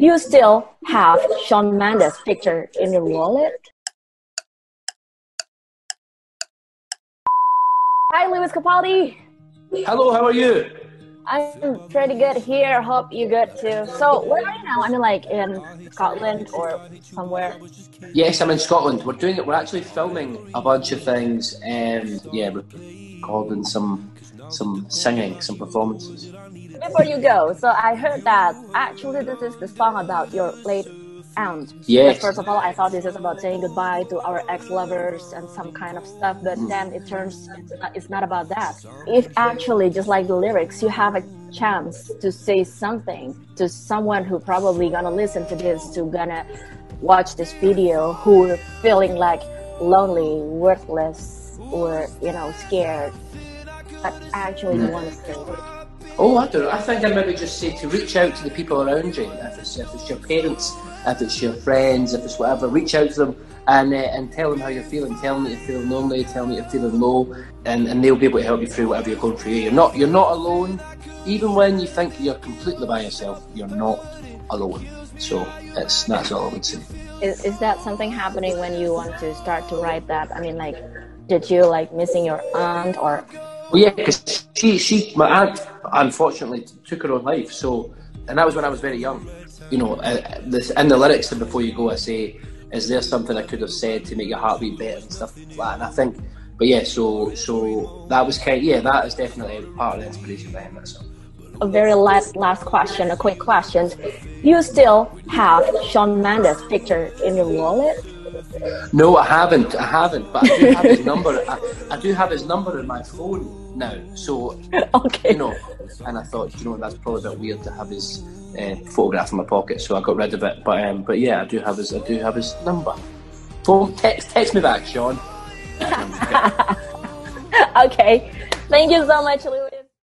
you still have Shawn Mendes picture in your wallet? Hi, Lewis Capaldi. Hello, how are you? I'm pretty good here. Hope you good too. So, where are you now? I mean, like in Scotland or somewhere? Yes, I'm in Scotland. We're doing it. We're actually filming a bunch of things, and yeah, we're recording some some singing, some performances. Before you go, so I heard that actually this is the song about your late aunt. Yes. First of all, I thought this is about saying goodbye to our ex-lovers and some kind of stuff, but Mm. then it turns it's not about that. If actually, just like the lyrics, you have a chance to say something to someone who probably gonna listen to this, to gonna watch this video, who are feeling like lonely, worthless, or you know scared, but actually Mm. you want to say it. Oh, I don't know. I think I maybe just say to reach out to the people around you. If it's if it's your parents, if it's your friends, if it's whatever, reach out to them and uh, and tell them how you're feeling. Tell them that you're feeling lonely. Tell them that you're feeling low, and, and they'll be able to help you through whatever you're going through. You're not you're not alone. Even when you think you're completely by yourself, you're not alone. So it's that's all I would say. Is, is that something happening when you want to start to write that? I mean, like, did you like missing your aunt or? Well, yeah, because she, she, my aunt, unfortunately took her own life. So, and that was when I was very young. You know, uh, this in the lyrics, and before you go, I say, "Is there something I could have said to make your heart beat better and stuff like that?" And I think, but yeah, so so that was kind, yeah, that is definitely part of the inspiration behind that song. A very last last question, a quick question. You still have Shawn Mendes picture in your wallet? No, I haven't. I haven't. But I do have his number. I, I do have his number in my phone now. So Okay. you know, and I thought, you know, that's probably a bit weird to have his uh, photograph in my pocket, so I got rid of it. But um, but yeah, I do have his I do have his number. Phone text text me back, Shawn. okay. Thank you so much, Lewis.